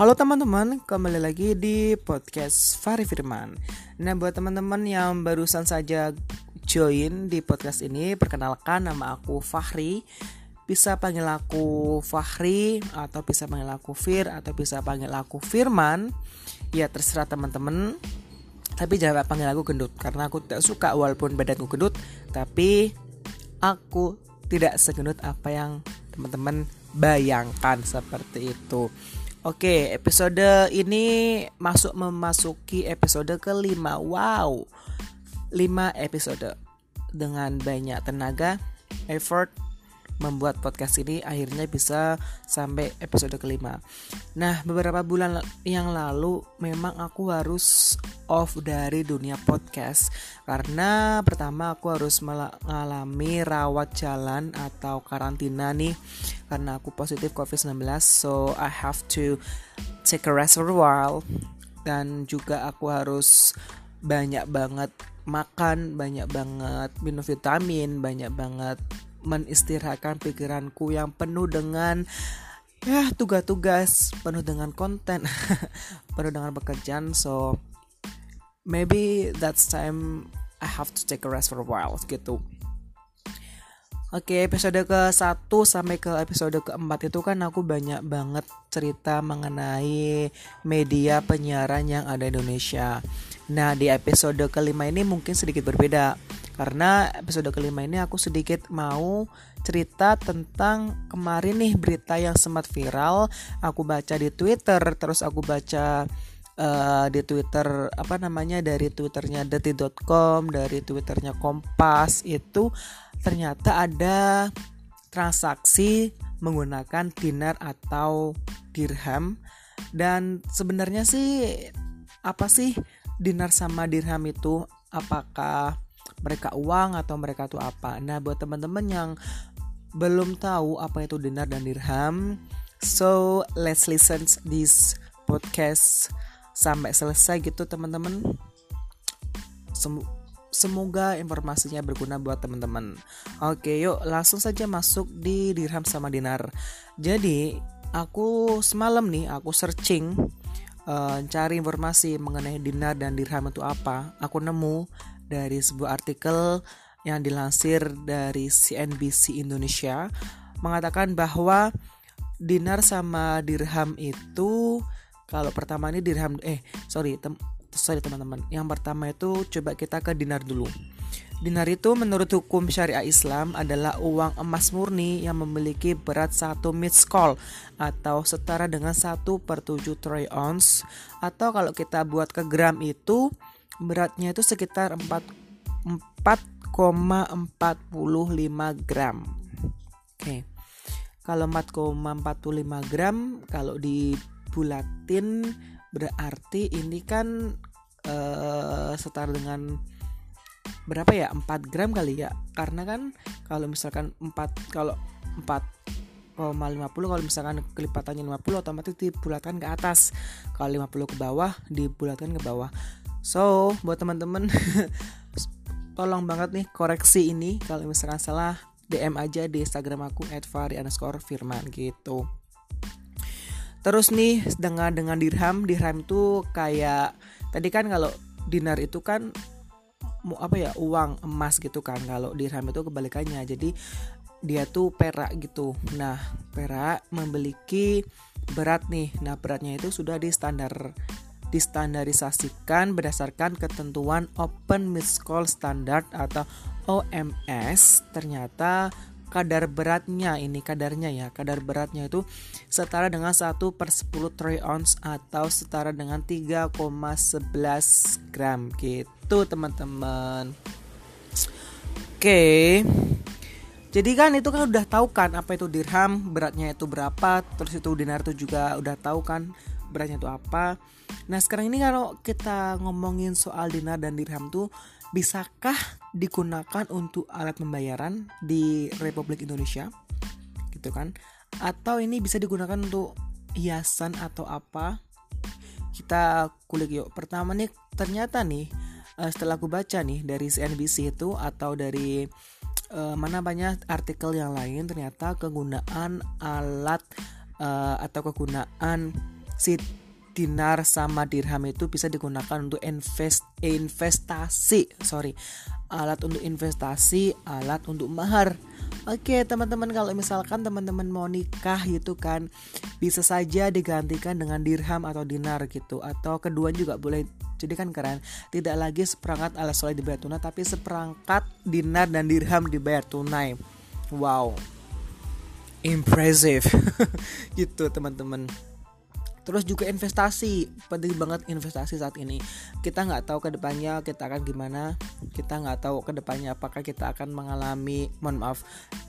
Halo teman-teman, kembali lagi di podcast Fahri Firman. Nah, buat teman-teman yang barusan saja join di podcast ini, perkenalkan nama aku Fahri. Bisa panggil aku Fahri atau bisa panggil aku Fir atau bisa panggil aku Firman. Ya terserah teman-teman. Tapi jangan panggil aku gendut karena aku tidak suka walaupun badanku gendut, tapi aku tidak segendut apa yang teman-teman bayangkan seperti itu. Oke, episode ini masuk memasuki episode kelima. Wow, lima episode dengan banyak tenaga, effort, membuat podcast ini akhirnya bisa sampai episode kelima. Nah, beberapa bulan yang lalu memang aku harus off dari dunia podcast. Karena pertama aku harus mengalami rawat jalan atau karantina nih. Karena aku positif COVID-19 so I have to take a rest for a while. Dan juga aku harus banyak banget makan, banyak banget minum vitamin, banyak banget menistirahatkan pikiranku yang penuh dengan ya tugas-tugas penuh dengan konten penuh dengan pekerjaan. So maybe that's time I have to take a rest for a while gitu. Oke, episode ke-1 sampai ke episode ke-4 itu kan aku banyak banget cerita mengenai media penyiaran yang ada di Indonesia. Nah, di episode kelima ini mungkin sedikit berbeda karena episode kelima ini aku sedikit mau cerita tentang kemarin nih berita yang sempat viral. Aku baca di Twitter terus aku baca uh, di Twitter apa namanya dari twitternya detik.com dari twitternya Kompas itu ternyata ada transaksi menggunakan dinar atau dirham. Dan sebenarnya sih apa sih dinar sama dirham itu? Apakah mereka uang atau mereka itu apa. Nah, buat teman-teman yang belum tahu apa itu dinar dan dirham, so let's listen this podcast sampai selesai gitu teman-teman. Sem semoga informasinya berguna buat teman-teman. Oke, yuk langsung saja masuk di dirham sama dinar. Jadi, aku semalam nih aku searching uh, cari informasi mengenai dinar dan dirham itu apa. Aku nemu dari sebuah artikel yang dilansir dari CNBC Indonesia mengatakan bahwa dinar sama dirham itu kalau pertama ini dirham eh sorry tem, sorry teman-teman. Yang pertama itu coba kita ke dinar dulu. Dinar itu menurut hukum syariah Islam adalah uang emas murni yang memiliki berat 1 miskol atau setara dengan 1 per 7 troy ounce. Atau kalau kita buat ke gram itu beratnya itu sekitar 4,45 gram. Oke. Kalau 4,45 gram kalau dibulatin berarti ini kan uh, setara dengan berapa ya 4 gram kali ya karena kan kalau misalkan 4 kalau 4 50 kalau misalkan kelipatannya 50 otomatis dibulatkan ke atas kalau 50 ke bawah dibulatkan ke bawah So, buat teman-teman tolong banget nih koreksi ini. Kalau misalkan salah DM aja di Instagram aku @fari_firman gitu. Terus nih dengan dengan dirham, dirham itu kayak tadi kan kalau dinar itu kan mau apa ya uang emas gitu kan. Kalau dirham itu kebalikannya. Jadi dia tuh perak gitu. Nah perak memiliki berat nih. Nah beratnya itu sudah di standar distandarisasikan berdasarkan ketentuan Open Call Standard atau OMS ternyata kadar beratnya ini kadarnya ya kadar beratnya itu setara dengan 1 per 10 troy ounce atau setara dengan 3,11 gram. Gitu teman-teman. Oke. Jadi kan itu kan udah tahu kan apa itu dirham beratnya itu berapa terus itu dinar itu juga udah tahu kan beratnya itu apa. Nah sekarang ini kalau kita ngomongin soal dinar dan dirham tuh bisakah digunakan untuk alat pembayaran di Republik Indonesia? Gitu kan? Atau ini bisa digunakan untuk hiasan atau apa? Kita kulik yuk. Pertama nih ternyata nih eh, setelah aku baca nih dari CNBC itu atau dari uh, mana banyak artikel yang lain ternyata kegunaan alat uh, atau kegunaan si dinar sama dirham itu bisa digunakan untuk invest investasi sorry. Alat untuk investasi alat untuk mahar. Oke teman-teman kalau misalkan teman-teman mau nikah gitu kan bisa saja digantikan dengan dirham atau dinar gitu. Atau kedua juga boleh. Jadi kan keren tidak lagi seperangkat alat soleh dibayar tunai tapi seperangkat dinar dan dirham dibayar tunai. Wow. Impressive. Gitu teman-teman Terus juga investasi, penting banget investasi saat ini. Kita nggak tahu ke depannya kita akan gimana, kita nggak tahu ke depannya apakah kita akan mengalami, mohon maaf,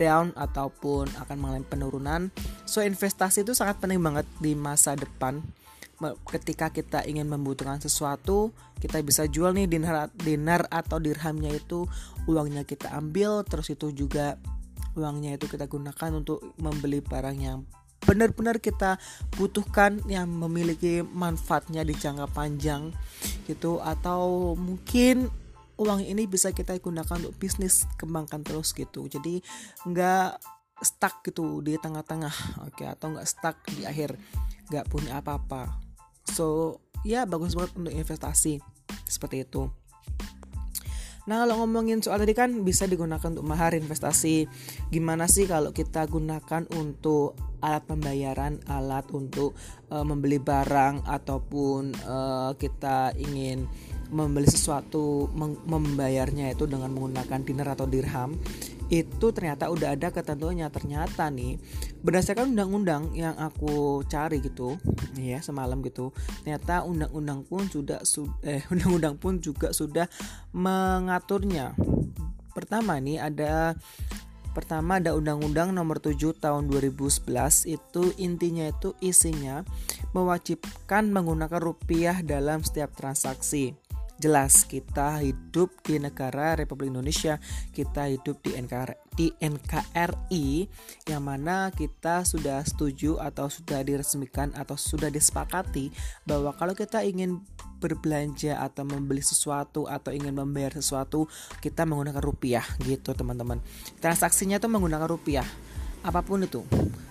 down ataupun akan mengalami penurunan. So investasi itu sangat penting banget di masa depan. Ketika kita ingin membutuhkan sesuatu, kita bisa jual nih dinar, dinar atau dirhamnya itu uangnya kita ambil, terus itu juga uangnya itu kita gunakan untuk membeli barang yang benar-benar kita butuhkan yang memiliki manfaatnya di jangka panjang gitu. Atau mungkin uang ini bisa kita gunakan untuk bisnis kembangkan terus gitu. Jadi nggak stuck gitu di tengah-tengah oke atau nggak stuck di akhir nggak punya apa-apa. So ya bagus banget untuk investasi. Seperti itu. Nah kalau ngomongin soal tadi kan bisa digunakan untuk mahar investasi. Gimana sih kalau kita gunakan untuk alat pembayaran, alat untuk uh, membeli barang ataupun uh, kita ingin membeli sesuatu membayarnya itu dengan menggunakan dinar atau dirham itu ternyata udah ada ketentuannya. Ternyata nih berdasarkan undang-undang yang aku cari gitu ya semalam gitu ternyata undang-undang pun sudah eh undang-undang pun juga sudah mengaturnya. Pertama nih ada Pertama ada Undang-Undang Nomor 7 Tahun 2011 itu intinya itu isinya mewajibkan menggunakan rupiah dalam setiap transaksi. Jelas kita hidup di negara Republik Indonesia, kita hidup di NKRI, di NKRI yang mana kita sudah setuju atau sudah diresmikan atau sudah disepakati bahwa kalau kita ingin berbelanja atau membeli sesuatu atau ingin membayar sesuatu kita menggunakan rupiah gitu teman-teman. Transaksinya tuh menggunakan rupiah apa pun itu.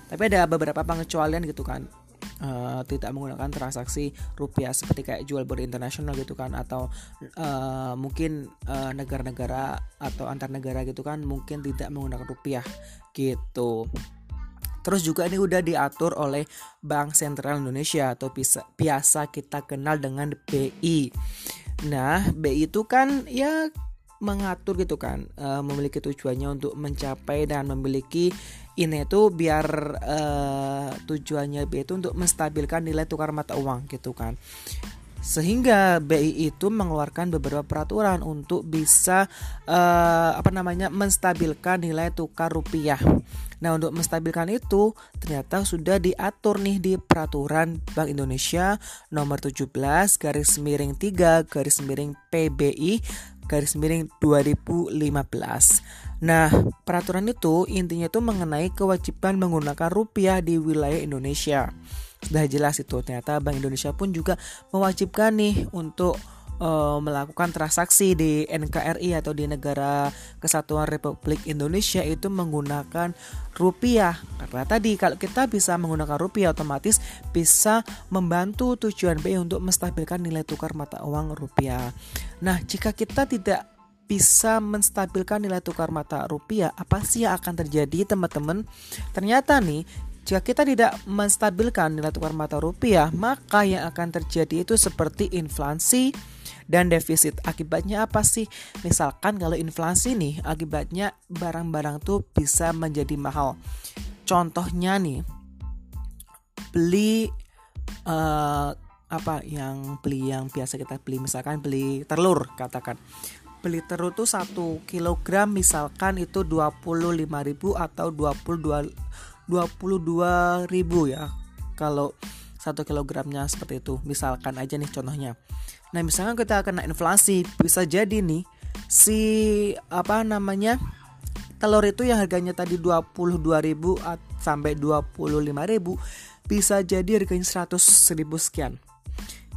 Tapi ada beberapa pengecualian gitu kan. Uh, tidak menggunakan transaksi rupiah seperti kayak jual beli internasional gitu kan atau uh, mungkin uh, negara-negara atau antar negara gitu kan mungkin tidak menggunakan rupiah gitu Terus juga ini udah diatur oleh Bank Sentral Indonesia atau biasa kita kenal dengan BI. Nah, BI itu kan ya mengatur gitu kan, uh, memiliki tujuannya untuk mencapai dan memiliki ini itu biar uh, tujuannya BI itu untuk menstabilkan nilai tukar mata uang gitu kan. Sehingga BI itu mengeluarkan beberapa peraturan untuk bisa uh, apa namanya menstabilkan nilai tukar rupiah. Nah, untuk menstabilkan itu ternyata sudah diatur nih di peraturan Bank Indonesia nomor 17 garis miring 3 garis miring PBI garis miring 2015. Nah, peraturan itu intinya itu mengenai kewajiban menggunakan rupiah di wilayah Indonesia. Sudah jelas itu ternyata Bank Indonesia pun juga mewajibkan nih untuk uh, melakukan transaksi di NKRI atau di negara Kesatuan Republik Indonesia itu menggunakan rupiah. Karena tadi kalau kita bisa menggunakan rupiah otomatis bisa membantu tujuan BI untuk menstabilkan nilai tukar mata uang rupiah. Nah, jika kita tidak bisa menstabilkan nilai tukar mata rupiah, apa sih yang akan terjadi teman-teman? Ternyata nih, jika kita tidak menstabilkan nilai tukar mata rupiah, maka yang akan terjadi itu seperti inflasi, dan defisit. Akibatnya apa sih? Misalkan kalau inflasi nih, akibatnya barang-barang tuh bisa menjadi mahal. Contohnya nih, beli uh, apa yang beli yang biasa kita beli misalkan beli telur katakan beli telur tuh satu kilogram misalkan itu 25.000 atau 22 22.000 ya kalau satu kilogramnya seperti itu misalkan aja nih contohnya Nah, misalnya kita kena inflasi, bisa jadi nih si apa namanya? telur itu yang harganya tadi 22.000 sampai 25.000 bisa jadi harganya 100.000 sekian.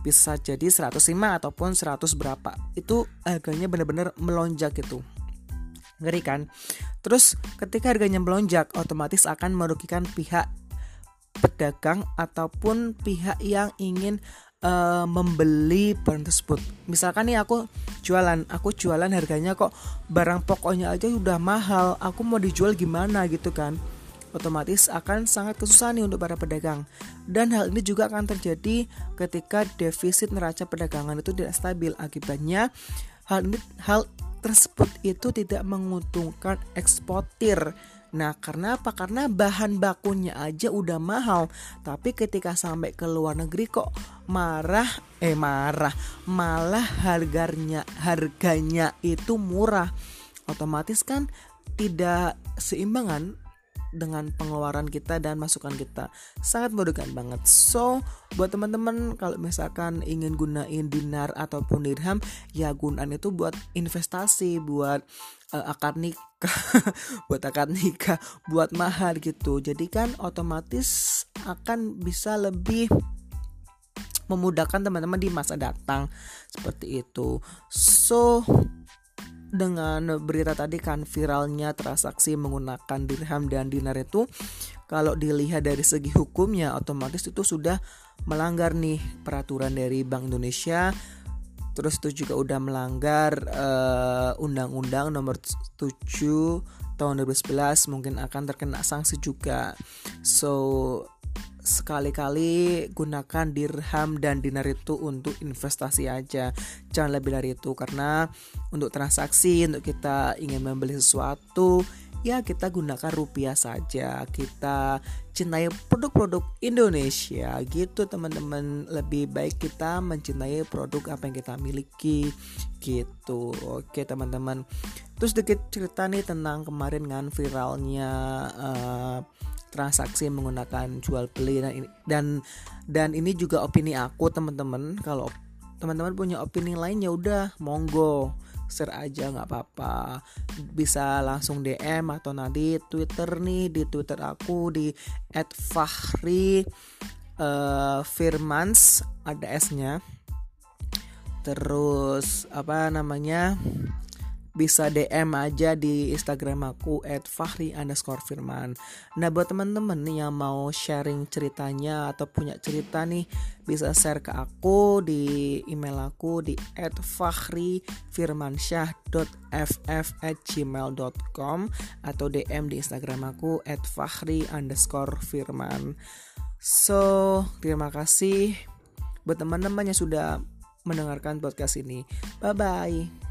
Bisa jadi 105 ataupun 100 berapa. Itu harganya benar-benar melonjak gitu. Ngeri kan? Terus ketika harganya melonjak otomatis akan merugikan pihak pedagang ataupun pihak yang ingin uh, membeli barang tersebut. Misalkan nih aku jualan, aku jualan harganya kok barang pokoknya aja udah mahal, aku mau dijual gimana gitu kan? Otomatis akan sangat kesusahan nih untuk para pedagang. Dan hal ini juga akan terjadi ketika defisit neraca perdagangan itu tidak stabil. Akibatnya hal ini hal tersebut itu tidak menguntungkan eksportir Nah, karena apa? Karena bahan bakunya aja udah mahal, tapi ketika sampai ke luar negeri kok marah, eh marah, malah harganya harganya itu murah. Otomatis kan tidak seimbangan dengan pengeluaran kita dan masukan kita. Sangat merugikan banget. So buat teman-teman kalau misalkan ingin gunain dinar ataupun dirham ya gunain itu buat investasi buat uh, akad nikah buat akad nikah buat mahar gitu. Jadi kan otomatis akan bisa lebih memudahkan teman-teman di masa datang. Seperti itu. So dengan berita tadi kan viralnya transaksi menggunakan dirham dan dinar itu kalau dilihat dari segi hukumnya otomatis itu sudah melanggar nih peraturan dari Bank Indonesia. Terus itu juga udah melanggar uh, undang-undang nomor 7 tahun 2011 mungkin akan terkena sanksi juga. So sekali-kali gunakan dirham dan dinar itu untuk investasi aja. Jangan lebih dari itu karena untuk transaksi untuk kita ingin membeli sesuatu ya kita gunakan rupiah saja. Kita cintai produk-produk Indonesia. Gitu teman-teman. Lebih baik kita mencintai produk apa yang kita miliki. Gitu. Oke teman-teman. Terus sedikit cerita nih tentang kemarin kan viralnya uh, transaksi menggunakan jual beli dan ini dan dan ini juga opini aku teman-teman. Kalau teman-teman punya opini lain ya udah monggo share aja nggak apa-apa. Bisa langsung DM atau nanti Twitter nih di Twitter aku di @fahri uh, Firmans ada S-nya. Terus apa namanya bisa DM aja di Instagram aku @fahri underscore firman. Nah buat teman-teman yang mau sharing ceritanya atau punya cerita nih bisa share ke aku di email aku di @fahrifirmansyah.ff@gmail.com atau DM di Instagram aku @fahri underscore firman. So terima kasih buat teman-teman yang sudah mendengarkan podcast ini. Bye bye.